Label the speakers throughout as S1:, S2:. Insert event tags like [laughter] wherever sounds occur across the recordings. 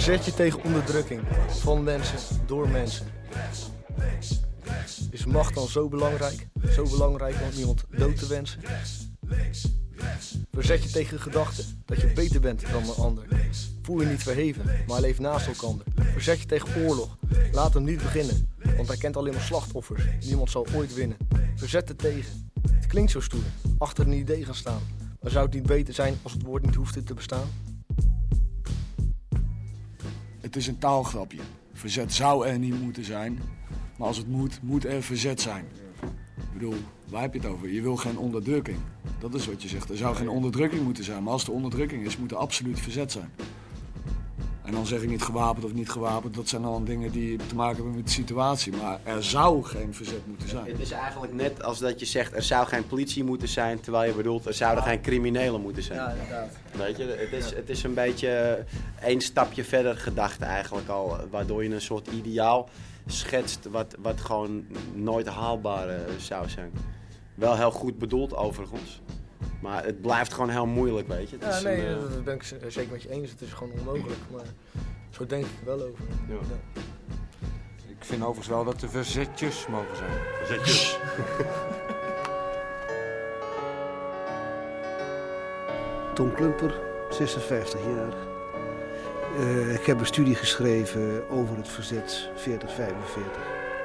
S1: Verzet je tegen onderdrukking van mensen, door mensen. Is macht dan zo belangrijk? Zo belangrijk om iemand dood te wensen? Verzet je tegen de gedachte dat je beter bent dan een ander. Voel je niet verheven, maar leef naast elkaar. Verzet je tegen oorlog. Laat hem niet beginnen, want hij kent alleen maar slachtoffers. Niemand zal ooit winnen. Verzet er tegen. Het klinkt zo stoer, achter een idee gaan staan. Maar zou het niet beter zijn als het woord niet hoefde te bestaan?
S2: Het is een taalgrapje. Verzet zou er niet moeten zijn. Maar als het moet, moet er verzet zijn. Ik bedoel, waar heb je het over? Je wil geen onderdrukking. Dat is wat je zegt. Er zou geen onderdrukking moeten zijn. Maar als er onderdrukking is, moet er absoluut verzet zijn. En dan zeg ik niet gewapend of niet gewapend. Dat zijn dan dingen die te maken hebben met de situatie. Maar er zou geen verzet moeten zijn.
S3: Het is eigenlijk net als dat je zegt er zou geen politie moeten zijn, terwijl je bedoelt er zouden geen criminelen moeten zijn.
S1: Ja, inderdaad.
S3: Weet je, het is, het is een beetje één stapje verder gedacht eigenlijk al, waardoor je een soort ideaal schetst wat, wat gewoon nooit haalbaar eh, zou zijn. Wel heel goed bedoeld overigens, maar het blijft gewoon heel moeilijk, weet je. Het
S1: Ja,
S3: is
S1: nee,
S3: een, eh,
S1: dat ben ik z- zeker met je eens. Het is gewoon onmogelijk. Maar zo denk ik er wel over.
S3: Ja.
S4: Ik vind overigens wel dat er verzetjes mogen zijn. Verzetjes. [laughs]
S5: Tom Klumper, 56 jaar. Eh, ik heb een studie geschreven over het verzet 4045.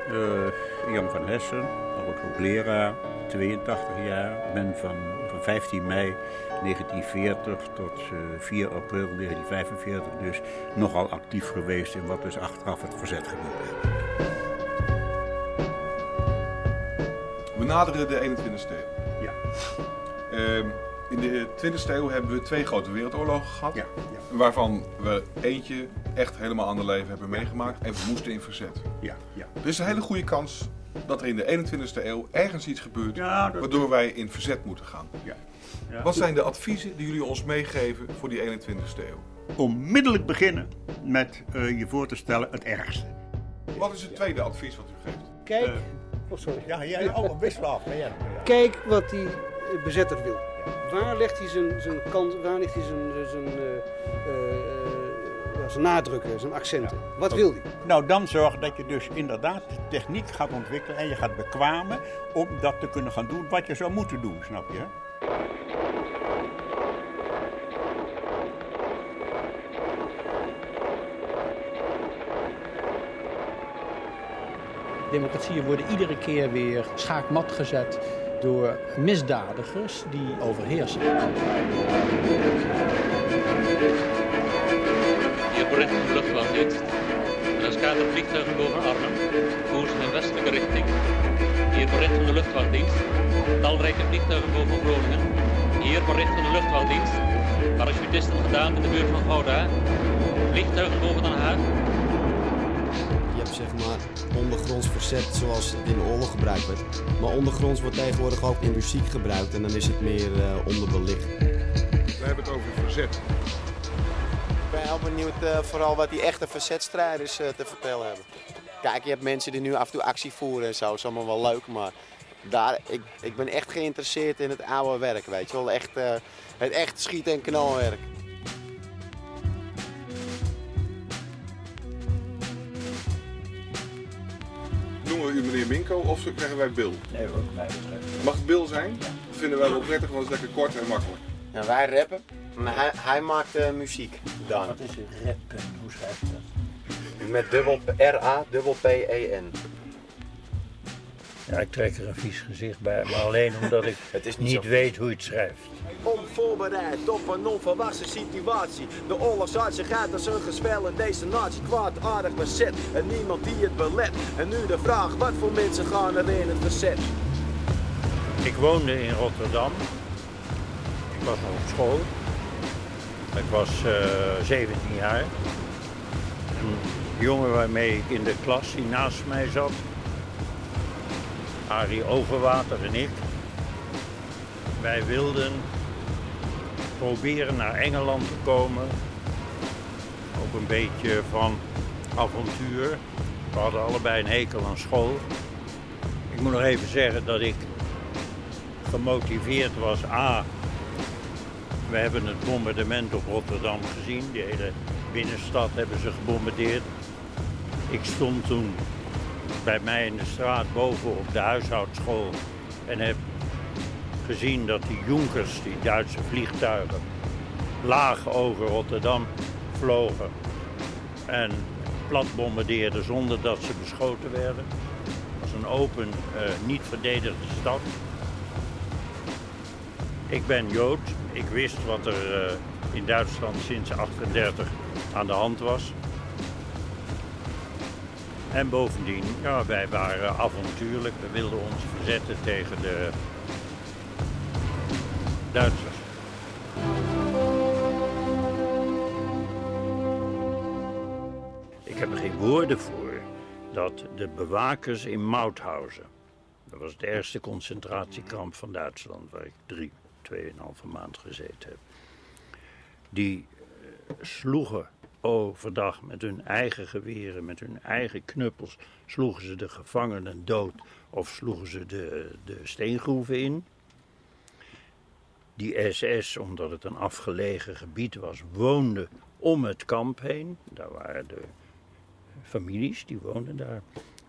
S6: Eh, Jan van Hessen, oud hoogleraar, 82 jaar. Ben van, van 15 mei 1940 tot eh, 4 april 1945 dus nogal actief geweest in wat dus achteraf het verzet genoemd werd.
S7: We naderen de 21ste eeuw.
S6: Ja.
S7: Ehm, in de 20ste eeuw hebben we twee grote wereldoorlogen gehad.
S6: Ja,
S7: Waarvan we eentje echt helemaal ander leven hebben meegemaakt. En we moesten in verzet.
S6: ja, ja.
S7: Er is een hele goede kans dat er in de 21ste eeuw ergens iets gebeurt.
S6: Ja, dat-
S7: waardoor wij in verzet moeten gaan.
S6: ja. ja.
S7: Wat zijn de adviezen die jullie ons meegeven voor die 21ste eeuw?
S6: Onmiddellijk beginnen met eh, je voor te stellen het ergste.
S7: Wat is het tweede advies wat u geeft?
S5: Kijk, oh, sorry.
S6: Ja, ja, oh, best wel af. Ja, ja.
S5: Kijk wat die eh, bezetter wil. Waar legt hij zijn, zijn, kant, waar ligt hij zijn, zijn, eh, eh, eh, zijn nadrukken, zijn accenten? Wat wil hij?
S6: Nou, dan zorg dat je dus inderdaad de techniek gaat ontwikkelen en je gaat bekwamen om dat te kunnen gaan doen wat je zou moeten doen, snap je?
S8: Democratieën worden iedere keer weer schaakmat gezet door misdadigers die overheersen.
S9: Hier bericht van de luchtvaartdienst. Er scatert vliegtuigen boven Arnhem, koers in westelijke richting. Hier bericht van de luchtvaartdienst. Talrijke vliegtuigen boven Groningen. Hier bericht van de luchtvaartdienst. Parachutisten gedaan in de buurt van Gouda. Vliegtuigen boven Den Haag.
S3: Je hebt zeg maar ondergronds verzet zoals het in de oorlog gebruikt werd. Maar ondergronds wordt tegenwoordig ook in muziek gebruikt en dan is het meer eh, onderbelicht.
S7: We hebben het over verzet.
S3: Ik ben heel benieuwd eh, vooral wat die echte verzetstrijders eh, te vertellen hebben. Kijk, je hebt mensen die nu af en toe actie voeren en zo, dat is allemaal wel leuk, maar daar, ik, ik ben echt geïnteresseerd in het oude werk, weet je wel. Echt, eh, het echt schiet- en knalwerk.
S7: Noemen we u meneer Minko of krijgen wij Bill?
S6: Nee hoor, mij betreft.
S7: Mag het Bill zijn? Dat vinden wij wel prettig, want het is lekker kort en makkelijk.
S3: Ja, wij rappen, maar hij, hij maakt eh, muziek dan.
S6: Wat is rappen? Hoe schrijf je dat?
S3: Met dubbel R-A, dubbel P-E-N.
S6: Ja, ik trek er een vies gezicht bij, maar alleen omdat ik [laughs]
S3: Het is niet
S6: weet hoe je het schrijft.
S10: Onvoorbereid op een onverwachte situatie. De oorlogsartsen gaat als een gespel in deze natie kwaadaardig bezet. En niemand die het belet. En nu de vraag, wat voor mensen gaan er in het verzet?
S6: Ik woonde in Rotterdam. Was nog op school. Ik was eh 17 jaar. Een jongen waarmee ik in de klas die naast mij zat, Arie Overwater en ik, wij wilden proberen naar Engeland te komen. Ook een beetje van
S11: avontuur. We hadden allebei een hekel aan school. Ik moet nog even zeggen dat ik gemotiveerd was. A, we hebben het bombardement op Rotterdam gezien. Die hele binnenstad hebben ze gebombardeerd. Ik stond toen bij mij in de straat boven op de huishoudschool en heb gezien dat die Junkers, die Duitse vliegtuigen, laag over Rotterdam vlogen en plat bombardeerden zonder dat ze beschoten werden. Het was een open, eh, niet verdedigde stad. Ik ben Jood. Ik wist wat er eh, in Duitsland sinds 1938 aan de hand was. En bovendien, ja, wij waren avontuurlijk. We wilden ons verzetten tegen de Duitsers. Ik heb er geen woorden voor dat de bewakers in Mauthausen, dat was het eerste concentratiekamp van Duitsland, waar ik drie, tweeënhalve maand gezeten heb, die eh, sloegen overdag met hun eigen geweren, met hun eigen knuppels, sloegen ze de gevangenen dood of sloegen ze de, de steengroeven in. Die SS, omdat het een afgelegen gebied was, woonde om het kamp heen. Daar waren de families, die woonden daar.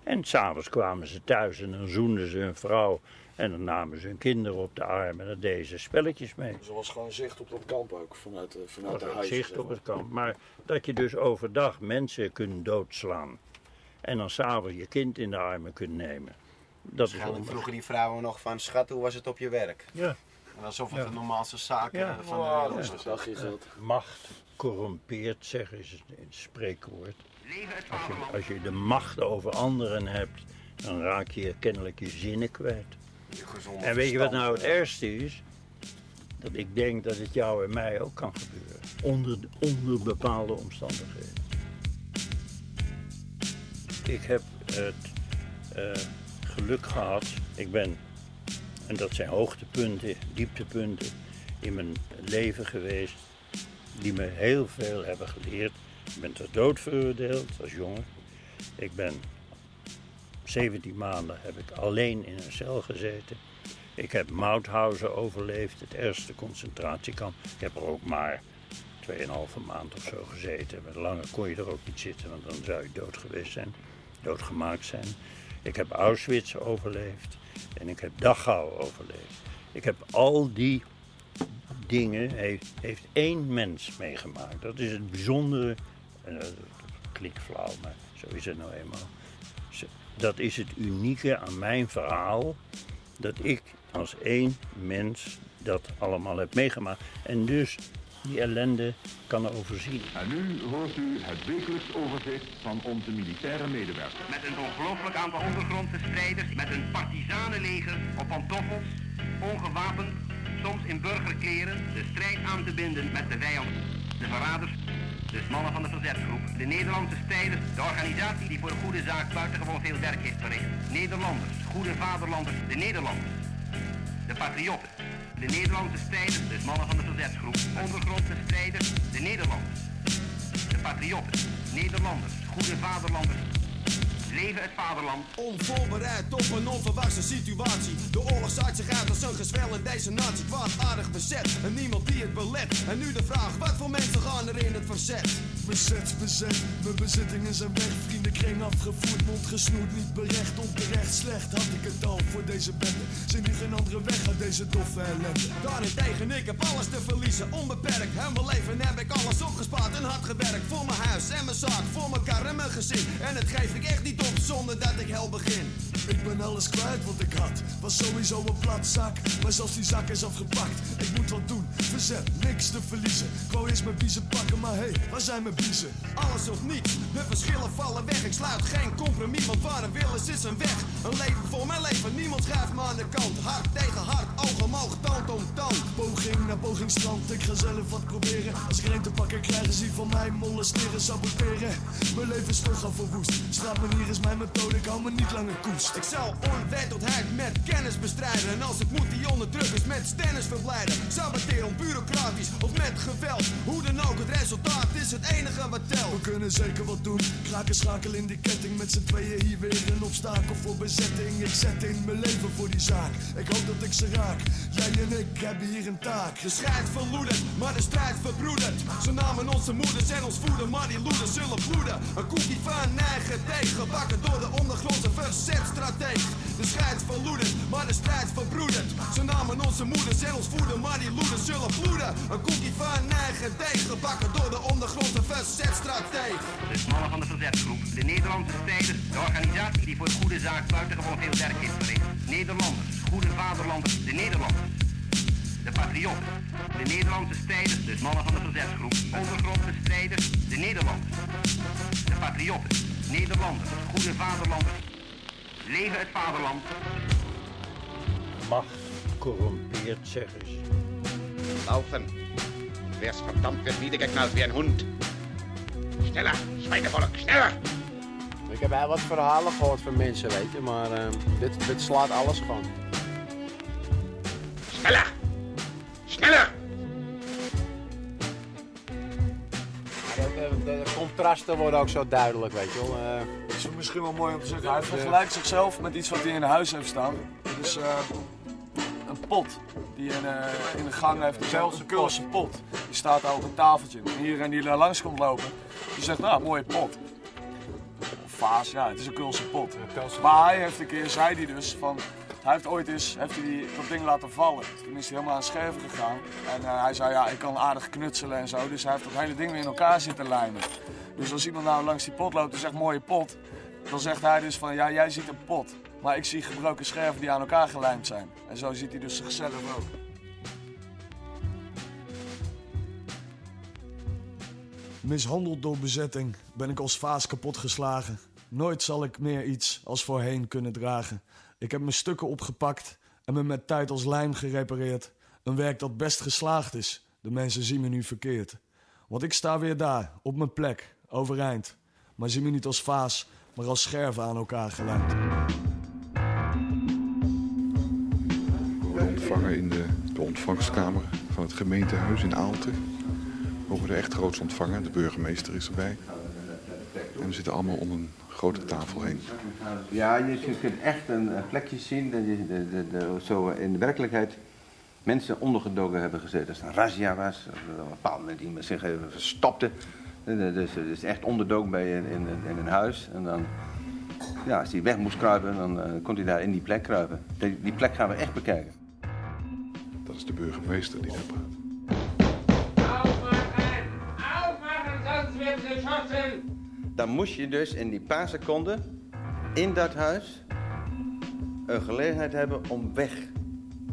S11: En s'avonds kwamen ze thuis en dan zoenden ze hun vrouw. En dan namen ze hun kinderen op de arm en dan deden ze spelletjes mee.
S2: Dus er was gewoon zicht op dat kamp ook vanuit, de- vanuit de
S11: Dat
S2: huizen.
S11: zicht op het kamp. Maar dat je dus overdag mensen kunt doodslaan. En dan s'avonds je kind in de armen kunt nemen. Dat is
S3: Waarschijnlijk
S11: onmogelijk.
S3: vroegen die vrouwen nog van, schat, hoe was het op je werk?
S11: Ja.
S3: Alsof het
S11: Ja.
S3: de normaalste zaak
S11: Ja.
S3: eh, van
S2: Ja,
S3: de
S2: dat
S3: wereld
S2: is dag je geld.
S11: Macht corrumpeert, zeggen ze in het spreekwoord. Als je, als je de macht over anderen hebt, dan raak je kennelijk je zinnen kwijt. En weet je wat nou het ergste is? Dat ik denk dat het jou en mij ook kan gebeuren. Onder, onder bepaalde omstandigheden. Ik heb het eh, geluk gehad. Ik ben, en dat zijn hoogtepunten, dieptepunten in mijn leven geweest. Die me heel veel hebben geleerd. Ik ben ter dood veroordeeld als jongen. Ik ben 17 maanden heb ik alleen in een cel gezeten. Ik heb Mauthausen overleefd, het eerste concentratiekamp. Ik heb er ook maar 2,5 maand of zo gezeten. Langer kon je er ook niet zitten, want dan zou je dood geweest zijn, doodgemaakt zijn. Ik heb Auschwitz overleefd en ik heb Dachau overleefd. Ik heb al die dingen, heeft, heeft één mens meegemaakt. Dat is het bijzondere, en dat flauw, maar zo is het nou eenmaal. Dat is het unieke aan mijn verhaal, dat ik als één mens dat allemaal heb meegemaakt. En dus die ellende kan overzien.
S12: En nu hoort u het wekelijks overzicht van onze militaire medewerkers.
S13: Met een ongelooflijk aantal ondergrondse strijders, met een partisanenleger op pantoffels, ongewapend, soms in burgerkleren, de strijd aan te binden met de vijand, de verraders, de mannen van de verzetsgroep, de Nederlandse strijders, de organisatie die voor de goede zaak buitengewoon veel werk heeft verricht. Nederlanders, goede vaderlanders, de Nederlanders, de patriotten, de Nederlandse strijders, de mannen van de verzetsgroep, ondergrondse strijders, de Nederlanders, de patriotten, Nederlanders, goede vaderlanders, leven het vaderland.
S14: Onvoorbereid op een onverwachte situatie. De oorlog zaait zich uit als een gezwel in deze natie. Kwaadaardig bezet en niemand die het belet. En nu de vraag, wat voor mensen gaan er in het verzet?
S15: Bezet, bezet, mijn bezittingen zijn weg. Vriendenkring afgevoerd, mond gesnoerd, niet berecht. Onterecht slecht had ik het al voor deze bende. Zie nu geen andere weg uit deze doffe ellende.
S14: Daarentegen, ik heb alles te verliezen, onbeperkt. En mijn leven heb ik alles opgespaard en hard gewerkt. Voor mijn huis en mijn zaak, voor elkaar en mijn gezin. En het geef ik echt niet op zonder dat ik hel begin.
S15: Ik ben alles kwijt wat ik had. Was sowieso een platzak, maar zelfs die zak is afgepakt. Ik moet wat doen, verzet, niks te verliezen. Ik wou eerst mijn biezen pakken, maar hey, waar zijn mijn
S14: Alles of niets, de verschillen vallen weg. Ik sluit geen compromis, want waar een wil is een weg. Een leven voor mijn leven, niemand schuift me aan de kant. Hart tegen hart, oog omhoog, toon om toon.
S15: Poging naar pogingstrand. Ik ga zelf wat proberen. Als ik te pakken krijgen, zie van mij molesteren, saboteren. Mijn leven is toch al verwoest. Straatmanier is mijn methode, ik hou me niet langer koest.
S14: Ik zal onwetendheid met kennis bestrijden. En als het moet, die onderdrukkers met stennis verblijden. Saboteren bureaucratisch of met geweld. Hoe dan ook, het resultaat is het enige wat telt.
S15: We kunnen zeker wat doen. Kraken schakel in die ketting. Met z'n tweeën hier weer een obstakel voor Ik zet in mijn leven voor die zaak. Ik hoop dat ik ze raak. Jij en ik hebben hier een taak.
S14: De strijd verloedert, maar de strijd verbroedert. Ze namen onze moeders en ons voeden, maar die loeders zullen bloeden. Een koekie van eigen deeg, gebakken door de ondergrondse verzetstrateeg. De strijd verloedert, maar de strijd verbroedert. Ze namen onze moeders en ons voeden, maar die loeders zullen bloeden. Een koekie van eigen deeg, gebakken door de ondergrondse verzetstrateeg.
S13: De mannen van de verzetsgroep, de Nederlandse strijders, die voor de goede zaak buitengewoon veel werk heeft verricht. Nederlanders, goede vaderlanders, de Nederlanders. De patriotten, de Nederlandse strijders, dus mannen van de verzetsgroep, ondergrondse strijders, de Nederlanders. De patriotten, Nederlanders, goede vaderlanders. Leven het vaderland.
S11: Macht corrumpeert, zeggen ze.
S16: Laufen. Wär's verdammt wird niedergeknallt wie ein Hund. Schneller, Schweinevolk, schneller!
S3: Ik heb wel wat verhalen gehoord van mensen, weet je, maar eh, dit, dit slaat alles gewoon.
S16: Schneller! Schneller!
S3: Maar de, de- de contrasten worden ook zo duidelijk, weet je wel. eh.
S2: Het is misschien wel mooi om te zeggen. Hij vergelijkt zichzelf met iets wat hij in huis heeft staan. Dus eh, een pot die in, eh, in de gang heeft. Een Keulse, Keulse pot. Die staat daar op een tafeltje. En iedereen die daar langs komt lopen, die zegt, nou, mooie pot. Vaas, ja, het is een Keulse pot. Maar hij heeft een keer, zei hij dus, van... Hij heeft ooit eens heeft hij dat ding laten vallen. Toen is hij helemaal aan scherven gegaan. En eh, hij zei, ja, ik kan aardig knutselen en zo. Dus hij heeft dat hele ding weer in elkaar zitten lijmen. Dus als iemand nou langs die pot loopt en zegt, mooie pot... Dan zegt hij dus van, ja, jij ziet een pot. Maar ik zie gebroken scherven die aan elkaar gelijmd zijn. En zo ziet hij dus zichzelf ook. Mishandeld door bezetting ben ik als vaas kapot geslagen. Nooit zal ik meer iets als voorheen kunnen dragen. Ik heb mijn stukken opgepakt en me met tijd als lijm gerepareerd. Een werk dat best geslaagd is. De mensen zien me nu verkeerd. Want ik sta weer daar, op mijn plek, overeind. Maar zie me niet als vaas, maar als scherven aan elkaar
S7: worden ontvangen in de, de ontvangstkamer van het gemeentehuis in Aalten. We worden echt groots ontvangen. De burgemeester is erbij. En we zitten allemaal om een grote tafel heen.
S17: Ja, je je kunt echt een eh, plekje zien dat je de, de, de, zo in de werkelijkheid mensen ondergedoken hebben gezet. Als het een razzia was, of er op een bepaald moment iemand zich even verstopte. Eh, Dus het is echt onderdoken bij je in, in, in een huis. En dan, ja, als hij weg moest kruipen, dan eh, kon hij daar in die plek kruipen. Die, die plek gaan we echt bekijken.
S7: Dat is de burgemeester die daar praat.
S17: Dan moest je dus in die paar seconden in dat huis een gelegenheid hebben om weg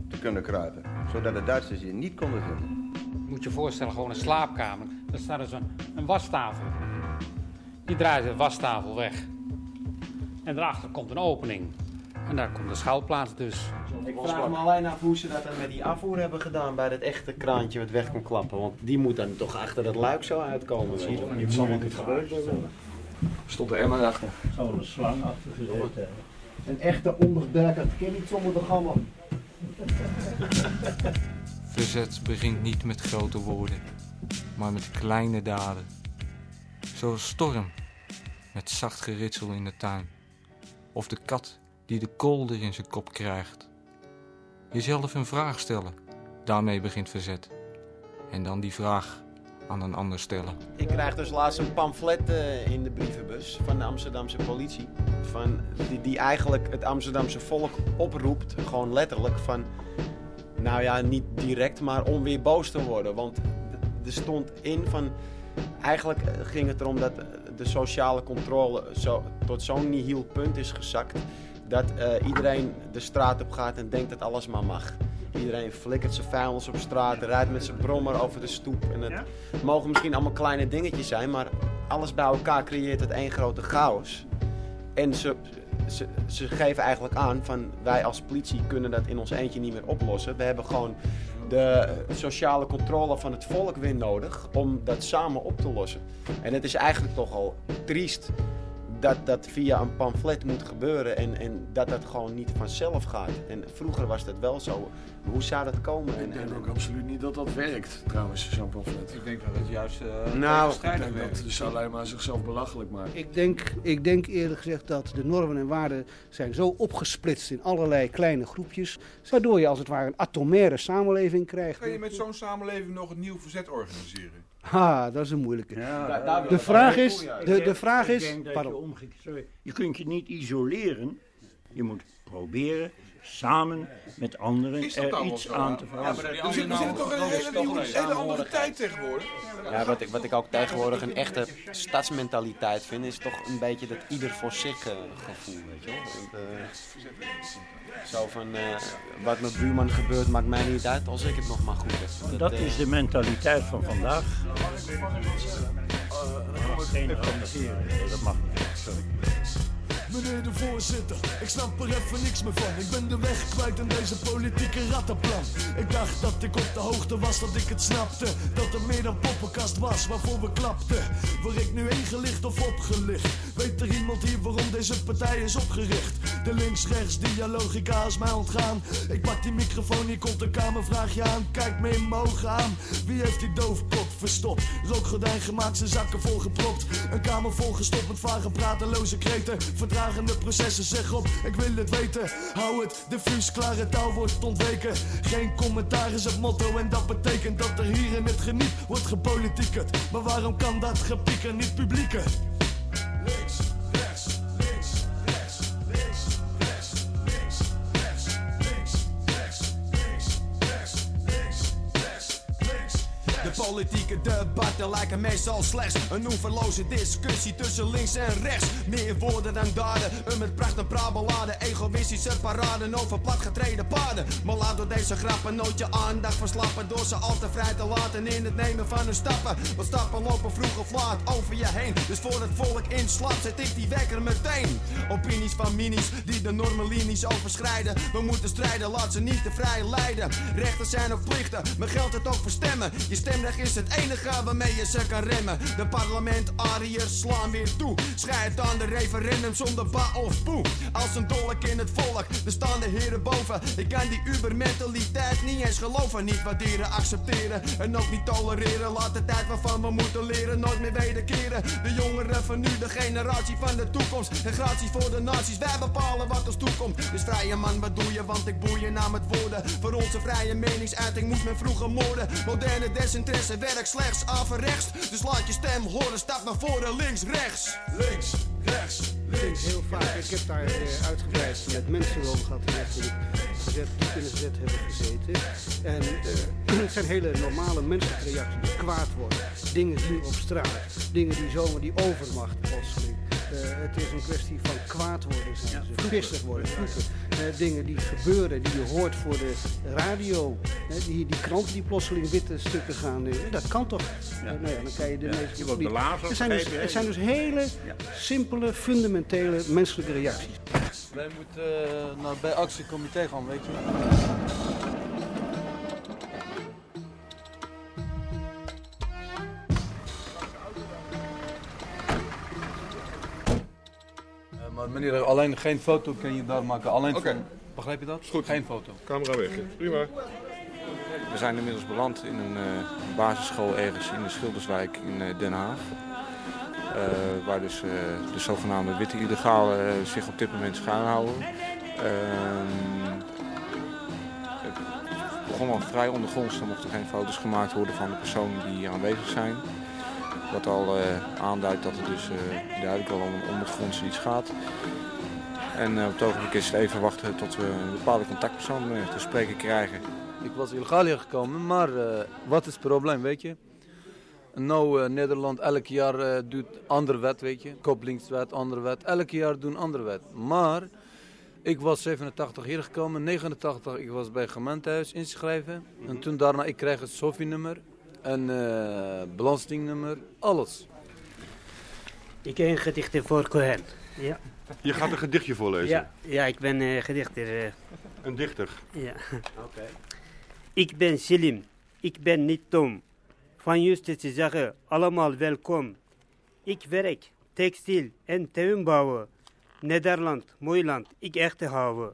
S17: te kunnen kruipen. Zodat de Duitsers je niet konden vinden.
S8: Je moet je voorstellen, gewoon een slaapkamer. Daar staat dus een, een wastafel. Je draait de wastafel weg. En daarachter komt een opening. En daar komt de schuilplaats dus.
S3: Ik vraag me alleen af hoe ze dat dan met die afvoer hebben gedaan bij dat echte kraantje wat weg kan klappen. Want die moet dan toch achter dat luik zo uitkomen. weet je wel
S2: niet gebeurd hebben. Stond er Emma achter.
S11: Zou er een slang achter gezeten hebben.
S18: Een echte onderduiker kan niet zonder de gammel.
S19: Verzet begint niet met grote woorden, maar met kleine daden. Zoals storm, met zacht geritsel in de tuin. Of de kat die de kolder in zijn kop krijgt. Jezelf een vraag stellen, daarmee begint verzet. En dan die vraag aan een ander stellen.
S3: Ik krijg dus laatst een pamflet eh, in de brievenbus van de Amsterdamse politie. Van, die, die eigenlijk het Amsterdamse volk oproept, gewoon letterlijk van... Nou ja, niet direct, maar om weer boos te worden. Want er stond in van... Eigenlijk ging het erom dat de sociale controle zo, tot zo'n nihil punt is gezakt... dat eh, iedereen de straat op gaat en denkt dat alles maar mag. Iedereen flikkert zijn vuilnis op straat, rijdt met zijn brommer over de stoep. En het mogen misschien allemaal kleine dingetjes zijn, maar alles bij elkaar creëert het één grote chaos. En ze, ze, ze geven eigenlijk aan van wij als politie kunnen dat in ons eentje niet meer oplossen. We hebben gewoon de sociale controle van het volk weer nodig om dat samen op te lossen. En het is eigenlijk toch al triest dat dat via een pamflet moet gebeuren en, en dat dat gewoon niet vanzelf gaat. En vroeger was dat wel zo. Hoe zou dat komen? En,
S2: Ik denk
S3: en-
S2: ook absoluut niet dat dat werkt, trouwens, zo'n pamflet.
S19: Ik denk dat het juist uh,
S3: Nou,
S2: ik denk dat dus maar zichzelf belachelijk maakt.
S5: Ik denk, ik denk eerlijk gezegd dat de normen en waarden zijn zo opgesplitst in allerlei kleine groepjes, waardoor je als het ware een atomaire samenleving krijgt.
S20: Kan je met zo'n samenleving nog een nieuw verzet organiseren?
S5: Ha, [laughs] dat is een moeilijke.
S11: daar wil
S5: de vraag is,
S11: ja.
S5: de, de vraag
S11: ik
S5: is,
S11: denk dat
S5: pardon.
S11: Je, omgekeerd- sorry, je kunt je niet isoleren. Je moet proberen samen met anderen
S20: dat
S11: er iets
S20: zo?
S11: aan te
S20: Ja,
S11: veranderen.
S20: maar we zitten toch in een hele, andere tijd tegenwoordig?
S3: Ja, wat ik, wat ik ook tegenwoordig een echte stadsmentaliteit vind, is toch een beetje dat ieder voor zich eh, gevoel, weet je wel. Eh, zo van, eh, wat met buurman gebeurt maakt mij niet uit als ik het nog maar goed heb.
S11: Dat
S3: eh,
S11: is de mentaliteit van vandaag. Geen organiseren, dat mag niet. Sorry.
S15: Meneer de voorzitter, ik snap er even niks meer van. Ik ben de weg kwijt in deze politieke rattenplan. Ik dacht dat ik op de hoogte was, dat ik het snapte. Dat er meer dan poppenkast was waarvoor we klapten. Word ik nu ingelicht of opgelicht? Weet er iemand hier waarom deze partij is opgericht? De links-rechts dialogica is mij ontgaan. Ik pak die microfoon, hier komt een kamervraagje aan. Kijk me in mijn ogen aan. Wie heeft die doofpot verstopt? Rookgordijn gemaakt, zijn zakken volgepropt. Een kamer volgestopt met vage prateloze kreten. Vertragende processen, zeg op, ik wil het weten. Hou het diffuus, klare taal wordt ontweken. Geen commentaar is het motto en dat betekent dat er hier in het geniet wordt gepolitiekerd. Maar waarom kan dat gepieker niet publieken? Links, rechts, links, rechts, links, rechts, links, rechts, links, rechts, links, rechts, links, rechts, links.
S14: De politieke debatten lijken meestal slechts een oeverloze discussie tussen links en rechts. Meer woorden dan daden, een met pracht en praat beladen. Egoïstische paraden over platgetreden paden. Maar laat door deze grappen nooit je aandacht verslappen. Door ze al te vrij te laten in het nemen van hun stappen. Want stappen lopen vroeg of laat over je heen. Dus voor het volk inslaapt zet ik die wekker meteen. Opinies van minis die de normalinie's overschrijden. We moeten strijden, laat ze niet te vrij leiden. Rechten zijn ook plichten, maar geldt het ook voor stemmen. Je stemrecht is het enige waarmee je ze kan remmen. De parlementariërs slaan weer toe. Schijt aan de referendum zonder ba of poe. Als een dolk in het volk, er staan de heren boven. Ik kan die ubermentaliteit niet eens geloven. Niet waarderen, accepteren en ook niet tolereren. Laat de tijd waarvan we moeten leren nooit meer wederkeren. De jongeren van nu, de generatie van de toekomst. En gratie voor de naties, wij bepalen wat ons toekomt. Dus vrije man, wat doe je? Want ik boei je naar met woorden. Voor onze vrije meningsuiting moet men vroeger moorden. Moderne desinteresse werkt slechts averechts. Dus laat je stem horen, stap naar voren, links, rechts.
S15: Links, rechts,
S5: denk heel vaak, ik heb daar eh, uitgebreid met mensen over gehad die echt verzet, diep in hebben gezeten. En eh, [clears throat] het zijn hele normale menselijke reacties die kwaad worden. Dingen zien op straat, dingen die zomaar die overmacht plotseling. Eh, het is een kwestie van kwaad worden, zijn ze. Pissig worden, vloeken. Eh, dingen die gebeuren, die je hoort voor de radio. Eh, die, die kranten die plotseling witte stukken gaan. eh, dat kan toch? Eh, nou ja, dan kan je de
S6: Ja,
S5: meeste
S6: je wordt
S5: niet.
S6: belazerd,
S5: Het zijn dus, het zijn dus hele simpele, fundamentele menselijke reacties.
S21: Wij moeten naar, bij actiecomité gaan, weet je. Maar meneer, alleen geen foto kan je daar maken. Alleen
S7: Oké.
S21: van- begrijp je dat? goed. Geen foto.
S7: Camera weg. Prima.
S19: We zijn inmiddels beland in een eh, basisschool ergens in de Schilderswijk in eh, Den Haag. Eh, waar dus eh, de zogenaamde witte illegalen zich op dit moment schuilhouden. Ehm, het begon al vrij ondergronds, er mochten geen foto's gemaakt worden van de personen die hier aanwezig zijn. Wat al eh, aanduidt dat het dus eh, duidelijk al om een ondergronds iets gaat. En eh, op het ogenblik is het even wachten tot we een bepaalde contactpersoon te spreken krijgen.
S21: Ik was illegaal hier gekomen, maar wat is het probleem, weet je? Nou, Nederland elk jaar eh, doet andere wet, weet je. Koppelingswet, andere wet. Elk jaar doen andere wet. Maar ik was 87 hier gekomen, 89 ik was bij gemeentehuis ingeschreven. En toen daarna, ik kreeg het SOFI-nummer en eh belastingnummer, alles.
S22: Ik heb een gedicht voor Cohen. Ja.
S7: Je gaat een gedichtje voorlezen.
S22: Ja, ja ik ben eh, gedichter. eh.
S7: Een dichter.
S22: Ja.
S3: Oké.
S22: Ik ben slim. Ik ben niet dom. Van justitie zeggen allemaal welkom. Ik werk textiel en tuinbouwen. Nederland, mooi land, ik echt houden.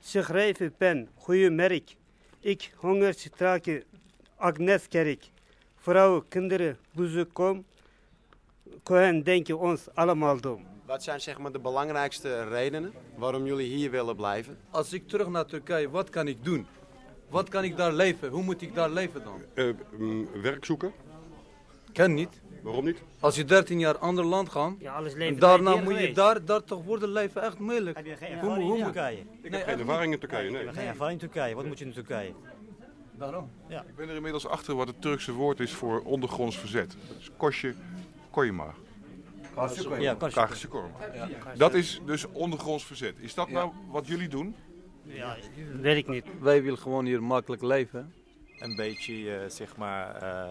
S22: Schrijven pen, goede merk. Ik hongerstraken Agnes Kerk. Vrouwen, kinderen, bezoek kom. Cohen denken ons allemaal dom.
S3: Wat zijn zeg maar de belangrijkste redenen waarom jullie hier willen blijven?
S21: Als ik terug naar Turkije, wat kan ik doen? Wat kan ik daar leven? Hoe moet ik daar leven dan?
S23: Eh, mm, werk zoeken?
S21: Kan niet.
S23: Waarom niet?
S21: Als je 13 jaar ander land gaat,
S22: Ja, alles
S21: en
S22: leven
S21: daarna
S22: bij hier
S21: moet je daar, daar toch worden leven echt moeilijk.
S24: Heb je geen
S21: Hoe-
S24: ervaring
S21: hoe
S24: in Turkije?
S23: Ik
S21: Nee,
S23: heb geen ervaring in Turkije,
S24: Je
S23: nee.
S24: hebt geen ervaring in Turkije. Wat moet je in Turkije?
S21: Daarom.
S24: Ja.
S23: Ik ben er inmiddels achter wat het Turkse woord is voor ondergronds verzet. Dat is kosje koyma.
S24: Ja,
S23: korma. Dat is dus ondergronds verzet. Is dat nou wat jullie doen?
S22: Ja, weet ik niet.
S21: Wij willen gewoon hier makkelijk leven.
S25: Een beetje, eh, zeg maar, eh,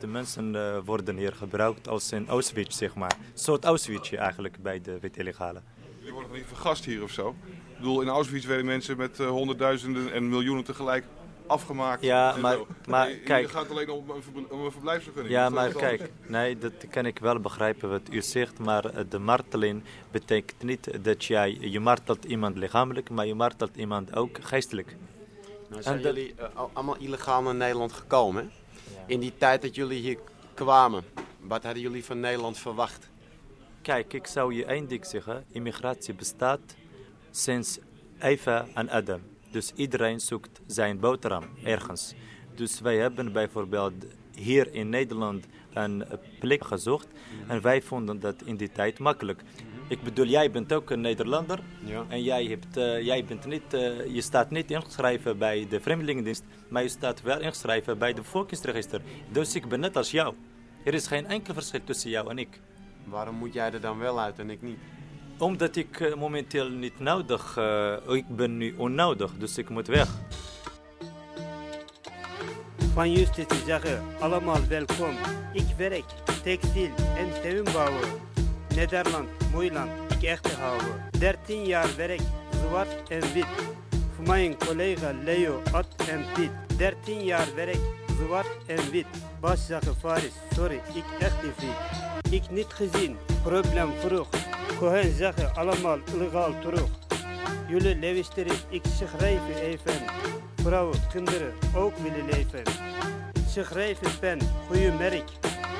S25: de mensen eh, worden hier gebruikt als een Auschwitz, zeg maar. Een soort Auschwitz eigenlijk bij de wit-illegale.
S23: Jullie worden niet vergast hier of zo? Ik bedoel, in Auschwitz werden mensen met honderdduizenden en miljoenen tegelijk afgemaakt.
S25: Ja,
S23: en
S25: maar-
S23: zo.
S25: maar kijk-
S23: Het gaat alleen om een, ver- om een verblijfsvergunning.
S25: Ja, maar
S23: anders.
S25: kijk, nee, dat kan ik wel begrijpen wat u zegt, maar eh, de marteling betekent niet dat jij, je martelt iemand lichamelijk, maar je martelt iemand ook geestelijk.
S3: Nou zijn
S25: En dat-
S3: jullie eh, al- allemaal illegaal naar Nederland gekomen. hè? In die tijd dat jullie hier kwamen, wat hadden jullie van Nederland verwacht?
S25: Kijk, ik zou je één ding zeggen. Immigratie bestaat sinds Eva en Adam. Dus iedereen zoekt zijn boterham ergens. Dus wij hebben bijvoorbeeld hier in Nederland een plek gezocht. En wij vonden dat in die tijd makkelijk. Ik bedoel, jij bent ook een Nederlander.
S3: Ja.
S25: En jij, hebt, eh, jij bent niet, eh, je staat niet ingeschreven bij de Vreemdelingendienst. Maar je staat wel ingeschreven bij de bevolkingsregister. Dus ik ben net als jou. Er is geen enkel verschil tussen jou en ik.
S3: Waarom moet jij er dan wel uit en ik niet?
S25: Omdat ik eh, momenteel niet nodig, eh, ik ben nu onnodig, dus ik moet weg.
S22: Van justitie zeggen allemaal welkom. Ik werk textiel en tuinbouwen. Nederland, mooi land, ik echt houden. 13 jaar werk, zwart en wit. Voor mijn collega Leo, Ad en Piet. 13 jaar werk, zwart en wit. Bas Faris, sorry, ik echt niet fit. Ik niet gezien, probleem vroeg. Cohen zeggen allemaal illegaal terug. Jullie luisteren, ik schrijf even. Vrouwen, kinderen ook willen leven. Schrijven pen, goede merk.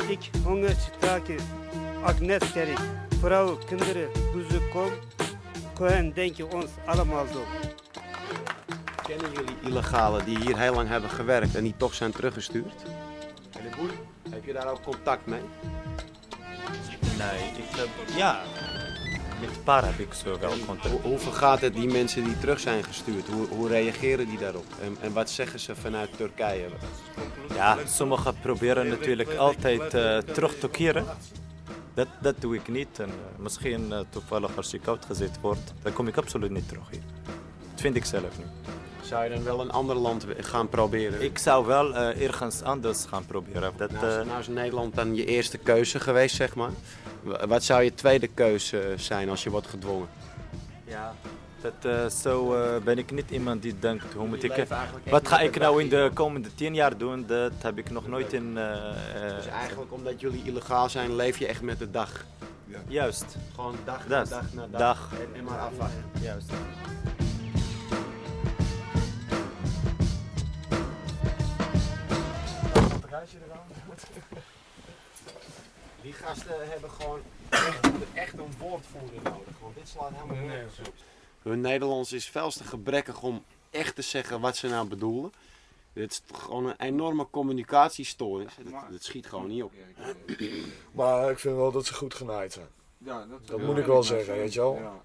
S22: Ik hongerstaken, Agnes Kerk. Vrouwen, kinderen, bezoek kom. Cohen denken ons allemaal dom.
S3: Kennen jullie illegalen die hier heel lang hebben gewerkt en die toch zijn teruggestuurd? Meneer Boer, heb je daar ook contact mee?
S25: Nee, ik heb, ja, met een paar heb ik zo wel contact.
S3: Hoe, hoe vergaat het die mensen die terug zijn gestuurd? Hoe, hoe reageren die daarop? En, en wat zeggen ze vanuit Turkije?
S25: Ja, sommigen proberen natuurlijk altijd eh, terug te keren. Dat, dat doe ik niet. En, eh, misschien eh, toevallig als ik uitgezet word, dan kom ik absoluut niet terug hier. Dat vind ik zelf niet.
S3: Zou je dan wel een ander land gaan proberen?
S25: Ik zou wel eh, ergens anders gaan proberen. Dat,
S3: Nou, is,
S25: eh,
S3: nou is Nederland dan je eerste keuze geweest, zeg maar. Wa- Wat zou je tweede keuze zijn als je wordt gedwongen?
S25: Ja, dat, eh, zo ben ik niet iemand die denkt, hoe moet ik... Wat ga ik nou in de komende tien jaar doen? Dat heb ik nog nooit in...
S3: Dus eigenlijk omdat jullie illegaal zijn, leef je echt met de dag.
S25: Juist.
S3: Gewoon dag na dag na dag.
S25: Dag.
S3: En, en maar afwachten.
S25: Juist. [laughs]
S3: Die gasten hebben gewoon echt, een woordvoerder nodig. Want dit slaat helemaal nergens op. Hun Nederlands is veel te gebrekkig om echt te zeggen wat ze nou bedoelen. Dit is gewoon een enorme communicatiestoornis. Dat, dat schiet gewoon niet op.
S2: Maar ik vind wel dat ze goed genaaid zijn.
S21: Ja, dat-
S2: dat
S21: ja,
S2: moet ik wel zeggen, weet je wel.
S21: Ja.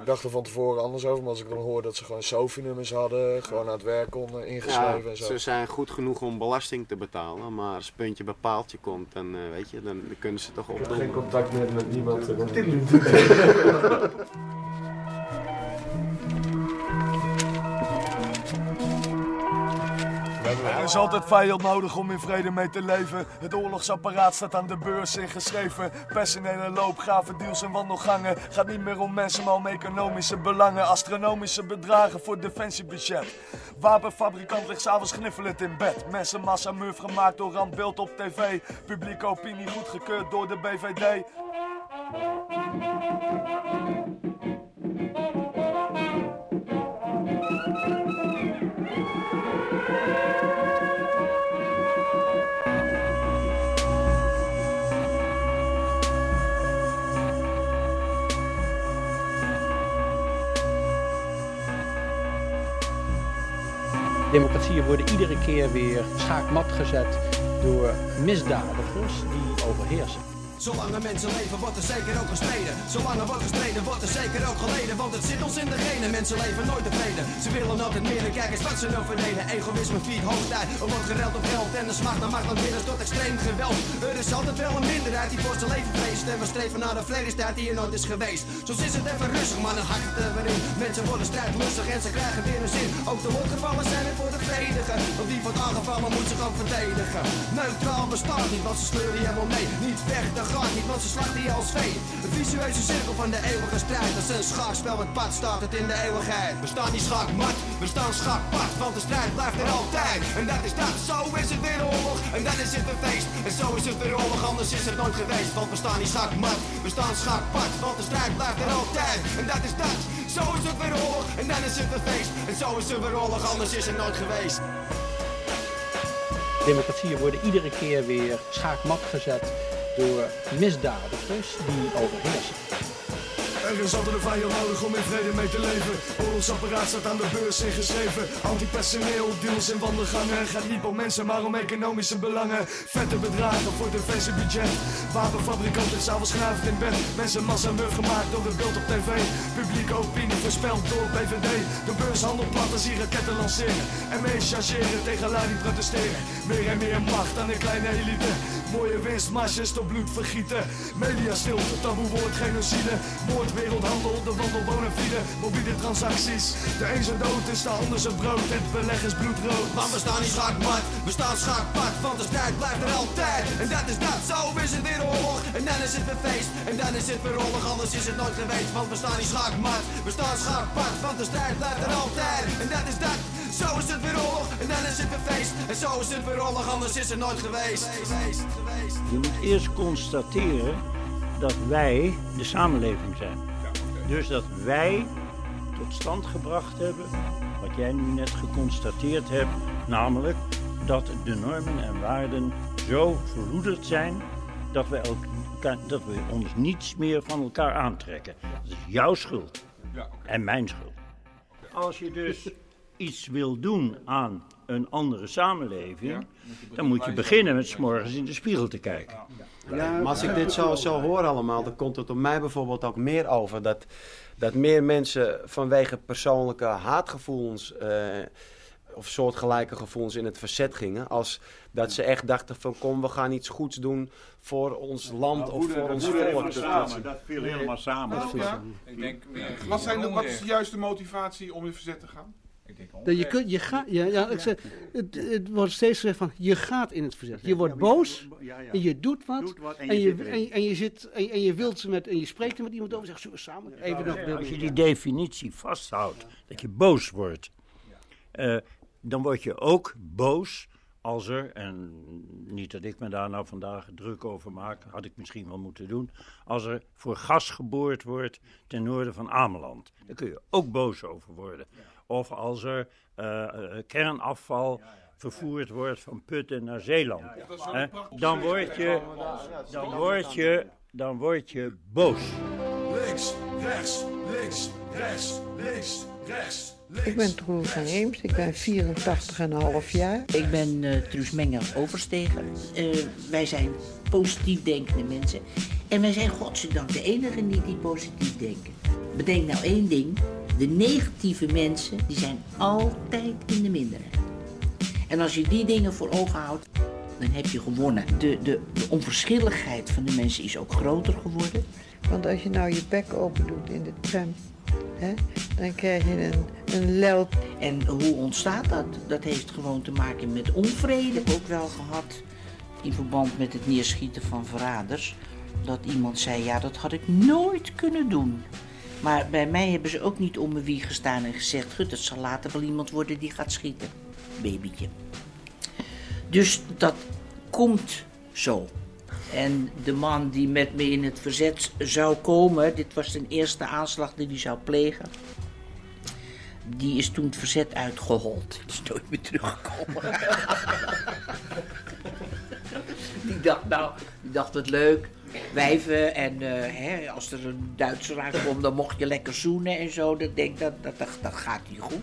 S2: Ik dacht er van tevoren anders over, maar als ik dan hoor dat ze gewoon SOFI-nummers hadden, gewoon aan het werk konden, ingeschreven
S3: Ja,
S2: en zo.
S3: ze zijn goed genoeg om belasting te betalen, maar als het puntje bij paaltje komt, dan, eh, weet je, dan kunnen ze toch opdoen.
S2: Geen contact meer met niemand. [laughs] [laughs]
S3: Hebben
S15: is altijd vijand nodig om in vrede mee te leven. Het oorlogsapparaat staat aan de beurs ingeschreven. Personele loopgraven, deals en wandelgangen. Gaat niet meer om mensen, maar om economische belangen. Astronomische bedragen voor defensiebudget. Wapenfabrikant ligt s'avonds kniffelend in bed. Mensenmassa murf gemaakt door randbeeld op tv. Publieke opinie goedgekeurd door de BVD.
S26: Democratieën worden iedere keer weer schaakmat gezet door misdadigers die overheersen.
S14: Zolang er mensen leven wordt er zeker ook gestreden. Zolang er wordt gestreden wordt er zeker ook geleden. Want het zit ons in de genen. Mensen leven nooit tevreden. Ze willen altijd meer en kijk eens wat ze nou verleden. Egoïsme viert hoogtij. Er wordt gereld op geld. En de smacht naar macht dan binnen tot extreem geweld. Er is altijd wel een minderheid die voor zijn leven vreest. En we streven naar de vredestijd die er nooit is geweest. Soms is het even rustig, maar dan hakt het in. Mensen worden strijdlustig en ze krijgen weer een zin. Ook de lotgevallen zijn er voor de vredigen. Want wie wordt aangevallen moet zich ook verdedigen. Neutraal bestaat niet, want ze sleuren helemaal mee. Niet vechten gaat niet, want ze slachten je als vee. Een visueuze cirkel van de eeuwige strijd. Is een schaakspel met pad staat het in de eeuwigheid. We staan niet schaakmat, we staan schaakpad. Want de strijd blijft er altijd. En dat is dat, zo is het weer oorlog. En dat is het weer feest. En zo is het weer oorlog, anders is het nooit geweest. Want we staan niet schaakmat, we staan schaakpad. Want de strijd blijft er altijd. En dat is dat, zo is het weer oorlog. En dan is het weer feest. En zo is het weer oorlog, anders is het nooit geweest.
S26: Democratieën worden iedere keer weer schaakmat gezet door misdadigers die overheersen.
S15: Er is altijd een vijand nodig om in vrede mee te leven. Oorlogsapparaat staat aan de beurs ingeschreven. Antipersoneel, deals en wandelgangen. Gaat niet om mensen, maar om economische belangen. Vette bedragen voor defensiebudget. Wapenfabrikant is s'avonds schuivend in bed. Mensen massa gemaakt door het beeld op tv. Publieke opinie voorspeld door BVD. De beurshandel hier raketten lanceren. En mee chargeren tegen lui die protesteren. Meer en meer macht aan een kleine elite. Mooie winstmarges tot bloed vergieten. Media stilte, taboe woord genocide. Moord, wereldhandel, de wandel, bonafide. Mobiele transacties. De een zijn dood is de ander zijn brood. Het beleg is bloedrood.
S14: Maar we staan niet schaakmat, we staan schaakpad, want de strijd blijft er altijd. En dat is dat, zo is het weer oorlog. En dan is het weer feest, en dan is het weer oorlog, anders is het nooit geweest. Want we staan niet schaakmat, we staan schaakpad, want de strijd blijft er altijd. En dat is dat, zo is het weer oorlog, en dan is het weer feest. En zo is het weer oorlog, anders is het nooit geweest.
S11: Je moet eerst constateren dat wij de samenleving zijn. Dus dat wij tot stand gebracht hebben wat jij nu net geconstateerd hebt, namelijk dat de normen en waarden zo verloederd zijn dat we, elkaar, dat we ons niets meer van elkaar aantrekken. Dat is jouw schuld en mijn schuld. Als je dus [laughs] iets wil doen aan een andere samenleving, dan moet je beginnen met 's morgens in de spiegel te kijken.
S3: maar als ik dit zo, zo hoor allemaal, dan komt het op mij bijvoorbeeld ook meer over dat, dat meer mensen vanwege persoonlijke haatgevoelens eh, of soortgelijke gevoelens in het verzet gingen, als dat ze echt dachten van kom, we gaan iets goeds doen voor ons land of voor ons volk.
S11: samen, dat viel helemaal samen.
S23: Ja. Ik denk, wat, zijn de, wat is de juiste motivatie om in verzet te gaan? Ik denk
S5: Dat je, je, gaat, ja, ja, ik zeg, het, het wordt steeds gezegd van je gaat in het verzet. Je wordt boos en je doet wat, en, je, en, je, en je zit en, en je wilt ze met en je spreekt er met iemand over. Zegt zullen we samen even nog.
S11: Als je die definitie vasthoudt, dat je boos wordt, eh, dan word je ook boos als er, en niet dat ik me daar nou vandaag druk over maak, had ik misschien wel moeten doen, als er voor gas geboord wordt ten noorden van Ameland. Daar kun je ook boos over worden. Of als er eh, eh, kernafval vervoerd wordt van Putten naar Zeeland. Hè, dan word je, dan word je, dan word je boos.
S15: Links, rechts, links, rechts, links, rechts.
S27: Ik ben Troel van Eems, ik ben 84,5 jaar.
S28: Ik ben uh, Truus Menger Oversteger. Uh, wij zijn positief denkende mensen. En wij zijn godzijdank de enige niet die positief denken. Bedenk nou één ding. De negatieve mensen, die zijn altijd in de minderheid. En als je die dingen voor ogen houdt, dan heb je gewonnen. De, de, de onverschilligheid van de mensen is ook groter geworden.
S27: Want als je nou je bek open doet in de tram hè, dan krijg je een, een lel.
S28: En hoe ontstaat dat? Dat heeft gewoon te maken met onvrede. Ook wel gehad in verband met het neerschieten van verraders. Dat iemand zei, ja dat had ik nooit kunnen doen. Maar bij mij hebben ze ook niet om me wie gestaan en gezegd... Gut, het zal later wel iemand worden die gaat schieten. Babytje. Dus dat komt zo. En de man die met me in het verzet zou komen... dit was zijn eerste aanslag die hij zou plegen... die is toen het verzet uitgehold. Die is nooit meer teruggekomen. [laughs] die dacht, nou, die dacht wat leuk. Wijven en eh, hè, als er een Duitser aankomt, dan mocht je lekker zoenen en zo. Dat denk dat, dat, dat, dat gaat niet goed.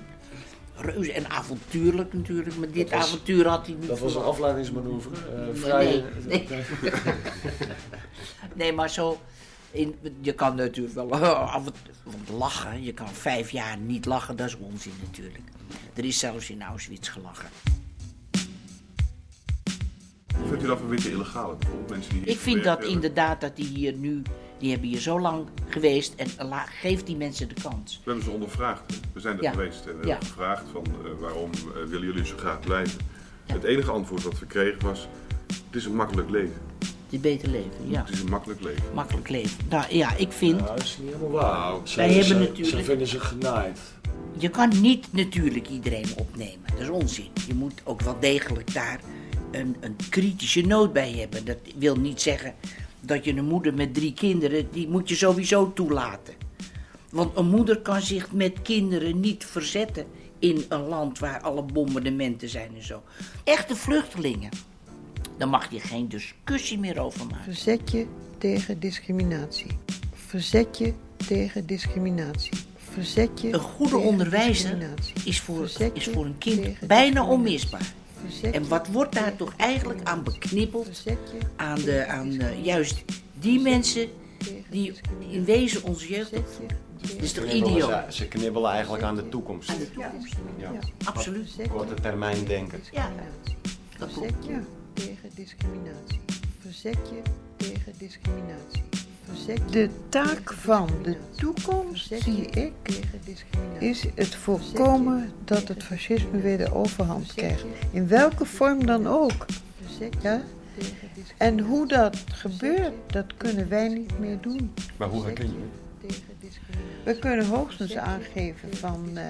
S28: Reuze en avontuurlijk natuurlijk, maar dit
S2: was-
S28: avontuur had hij niet
S2: Dat was een afleidingsmanoeuvre. eh, vrij,
S28: Nee, nee. [laughs] nee, maar zo. In, je kan natuurlijk wel eh, af en toe lachen. Je kan vijf jaar niet lachen, dat is onzin natuurlijk. Er is zelfs in Auschwitz gelachen.
S23: Vindt u dat van witte illegale bijvoorbeeld? Mensen die
S28: Ik vind dat inderdaad dat die hier nu, die hebben hier zo lang geweest en la, geef die mensen de kans.
S23: We hebben ze ondervraagd. hè. We zijn er
S28: Ja.
S23: geweest en we hebben gevraagd van eh, waarom eh, willen jullie zo graag blijven. Het enige antwoord dat we kregen was, het is een makkelijk leven.
S28: Die beter leven, ja.
S23: Het is een makkelijk leven.
S28: Makkelijk leven. Nou ja, ik vind.
S2: dat is niet helemaal waar.
S23: Nou,
S2: Ze,
S28: Wij hebben
S2: ze-
S28: natuurlijk-
S2: Ze vinden zich genaaid.
S28: Je kan niet natuurlijk iedereen opnemen. Dat is onzin. Je moet ook wel degelijk daar een, een kritische noot bij hebben. Dat wil niet zeggen dat je een moeder met drie kinderen, die moet je sowieso toelaten. Want een moeder kan zich met kinderen niet verzetten in een land waar alle bombardementen zijn en zo. Echte vluchtelingen. Daar mag je geen discussie meer over maken.
S27: Verzet je tegen discriminatie. Verzet je tegen discriminatie. Verzet je
S28: Een goede onderwijzer is voor, is voor een kind bijna onmisbaar. En wat wordt daar toch eigenlijk aan beknippeld? Aan, de, aan eh, juist die mensen die in wezen onze jeugd opvoeden. Dat is toch idioot?
S3: Ze, ze knibbelen eigenlijk aan de toekomst.
S28: Aan de toekomst.
S3: Ja.
S28: Absoluut.
S3: Korte termijn denken.
S28: Ja, dat
S27: Verzet je tegen discriminatie. Verzet je tegen discriminatie. De taak van de toekomst, zie ik, is het voorkomen dat het fascisme weer de overhand krijgt. In welke vorm dan ook. Ja? En hoe dat gebeurt, dat kunnen wij niet meer doen.
S3: Maar hoe herken je
S27: We kunnen hoogstens aangeven van eh,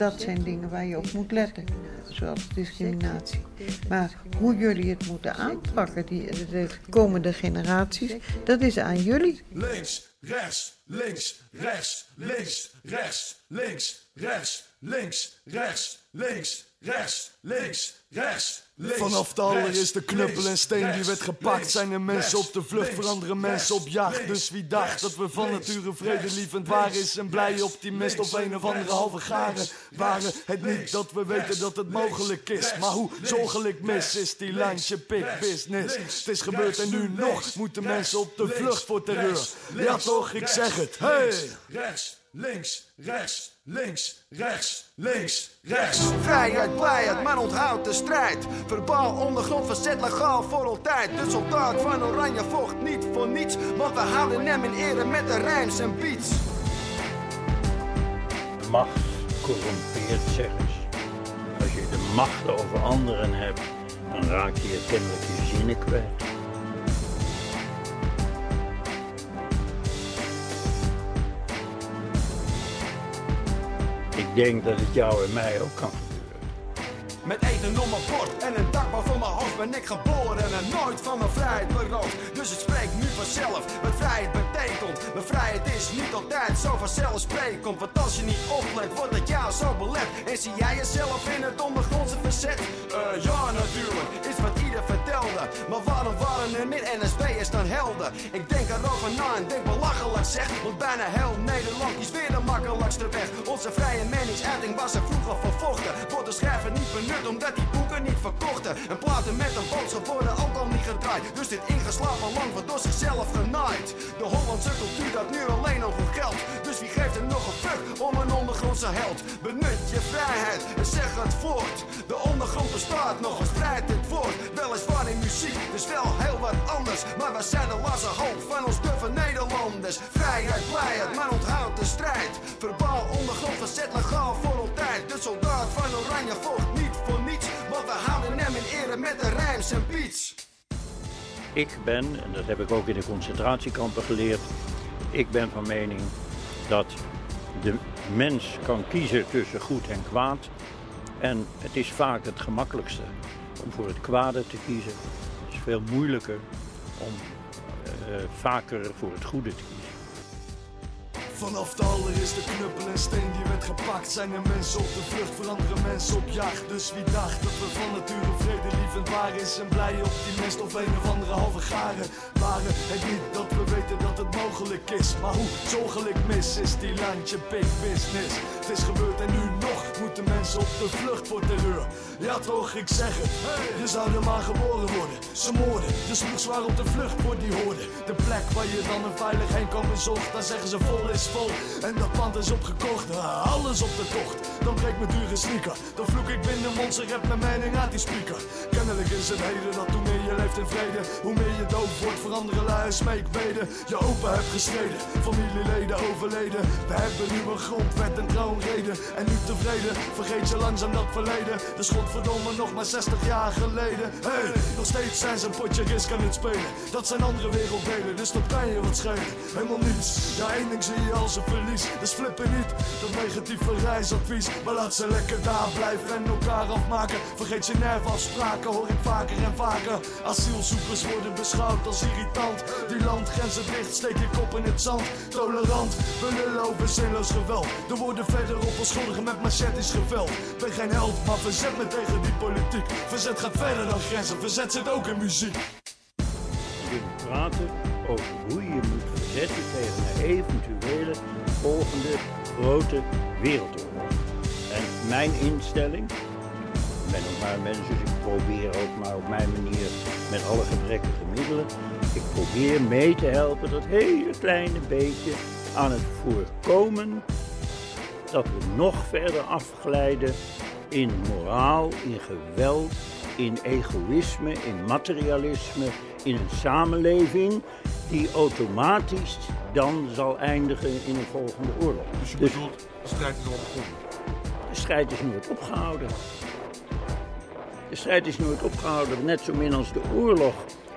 S27: dat zijn dingen waar je op moet letten, zoals discriminatie. Maar hoe jullie het moeten aanpakken, die, de komende generaties, dat is aan jullie.
S15: Links, rechts, links, rechts, links, rechts, links, rechts, links, rechts, links, rechts, links, rechts,
S18: Vanaf de allereerste knuppel en steen die werd gepakt, zijn er mensen op de vlucht, veranderen mensen op jacht. Dus wie dacht dat we van nature vredelievend waren, is een blije optimist of een of andere halve garen. Waren het niet dat we weten dat het mogelijk is, maar hoe zorgelijk mis is die lijntje pik business. Het is gebeurd en nu nog moeten mensen op de vlucht voor terreur. Ja toch, ik zeg het, hey!
S15: Rechts, links, rechts, links, rechts, links, rechts.
S14: Vrijheid, blijheid, maar onthoud de strijd. Verbaal ondergrond verzet legaal voor altijd. De soldaat van Oranje vocht niet voor niets. Want we houden hem in ere met de rijms en beats.
S11: Macht corrumpeert, zeggen ze. Als je de macht over anderen hebt, dan raak je je kennelijk je zinnen kwijt. Ik denk dat het jou en mij ook kan
S14: Met eten op mijn bord en een ben ik geboren en nooit van mijn vrijheid beroofd. Dus het spreekt nu vanzelf wat vrijheid betekent. Mijn vrijheid is niet altijd zo vanzelfsprekend. Want als je niet oplet, wordt het jou zo belet. En zie jij jezelf in het ondergrondse verzet? Eh, ja, natuurlijk, is wat ieder vertelde. Maar waarom waren er meer NSB'ers dan helden? Ik denk erover na en denk belachelijk zeg. Want bijna heel Nederland is weer de makkelijkste weg. Onze vrije meningsuiting was er vroeger vervochten. Wordt de schrijver niet benut omdat die boeken niet verkochten. En platen met een boodschap worden ook al niet gedraaid. Dus dit ingeslapen land wordt door zichzelf genaaid. De Hollandse cultuur dat nu alleen nog geld. Dus wie geeft er nog een fuck om een ondergrondse held? Benut je vrijheid en zeg het voort. De ondergrond bestaat nog als vrijheid het woord. Weliswaar in muziek, dus wel heel wat anders. Maar we zijn de lasse hoop van ons duffe Nederlanders. Vrijheid, blijheid, maar onthoud de strijd. Verbaal ondergrond verzet legaal voor altijd. De soldaat van Oranje vocht niet met de.
S11: Ik ben, en dat heb ik ook in de concentratiekampen geleerd, ik ben van mening dat de mens kan kiezen tussen goed en kwaad. En het is vaak het gemakkelijkste om voor het kwade te kiezen. Het is veel moeilijker om uh, vaker voor het goede te kiezen.
S15: Vanaf de allereerste knuppel en steen die werd gepakt Zijn er mensen op de vlucht, veranderen mensen op jacht. Dus wie dacht dat we van nature vredelievend waren Is een blije optimist of een of andere halve garen Waren. Het niet dat we weten dat het mogelijk is Maar hoe zorgelijk mis is die landje big business. Het is gebeurd en nu nog moeten mensen op de vlucht voor terreur Ja toch, ik zeg het, je zou er maar geboren worden Ze moorden, de sloeg zwaar op de vlucht voor die hoorden De plek waar je dan een veilig heen komen zocht Daar zeggen ze vol is vol en dat pand is opgekocht. Alles op de tocht, dan breekt mijn dure sneaker. Dan vloek ik binnen mond, ze mijn mening uit die speaker. Kennelijk is het heden dat hoe meer je leeft in vrede, hoe meer je doof wordt voor andere lui. Je open hebt gestreden, familieleden overleden. We hebben nu een grondwet en troonreden. En nu tevreden, vergeet je langzaam dat verleden. De godverdomme nog maar 60 jaar geleden. Hey, nog steeds zijn ze een potje risk aan het spelen. Dat zijn andere werelddelen, dus dat kan je wat schelen. Helemaal niets, ja één ding zie je als een verlies. Dus flippen niet, dat negatieve reisadvies. Maar laat ze lekker daar blijven en elkaar afmaken. Vergeet je nerfafspraken, hoor ik vaker en vaker. Asielzoekers worden beschouwd als irritant. Die landgrenzen dicht, steek je kop in het zand. Tolerant, we lullen over zinloos geweld. Er worden verder op onschuldigen met machetes Ben geen held, maar verzet me tegen die politiek. Verzet gaat verder dan grenzen, verzet zit ook in muziek.
S11: We praten over hoe je moet verzetten tegen een eventuele volgende grote wereldoorlog. En mijn instelling, ik ben ook maar een mens, dus ik probeer ook maar op mijn manier met alle gebrekkige middelen. Ik probeer mee te helpen dat hele kleine beetje aan het voorkomen dat we nog verder afglijden in moraal, in geweld, in egoïsme, in materialisme, in een samenleving die automatisch dan zal eindigen in een volgende oorlog.
S23: Dus je bedoelt, de strijd is al begonnen?
S11: De strijd is nooit opgehouden. De strijd is nooit opgehouden, net zo min als de oorlog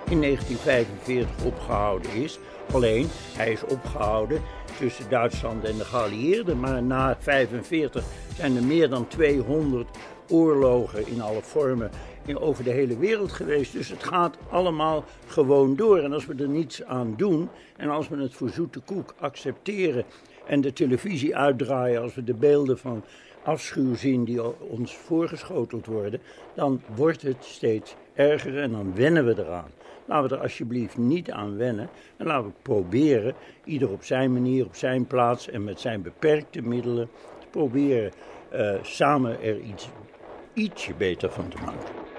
S11: in 1945 opgehouden is. Alleen, hij is opgehouden tussen Duitsland en de geallieerden. Maar na 1945 zijn er meer dan 200 oorlogen in alle vormen in, over de hele wereld geweest. Dus het gaat allemaal gewoon door. En als we er niets aan doen en als we het voor zoete koek accepteren en de televisie uitdraaien als we de beelden van afschuw zien die ons voorgeschoteld worden, dan wordt het steeds erger en dan wennen we eraan. Laten we er alsjeblieft niet aan wennen en laten we proberen, ieder op zijn manier, op zijn plaats en met zijn beperkte middelen, te proberen uh, samen er iets, ietsje beter van te maken.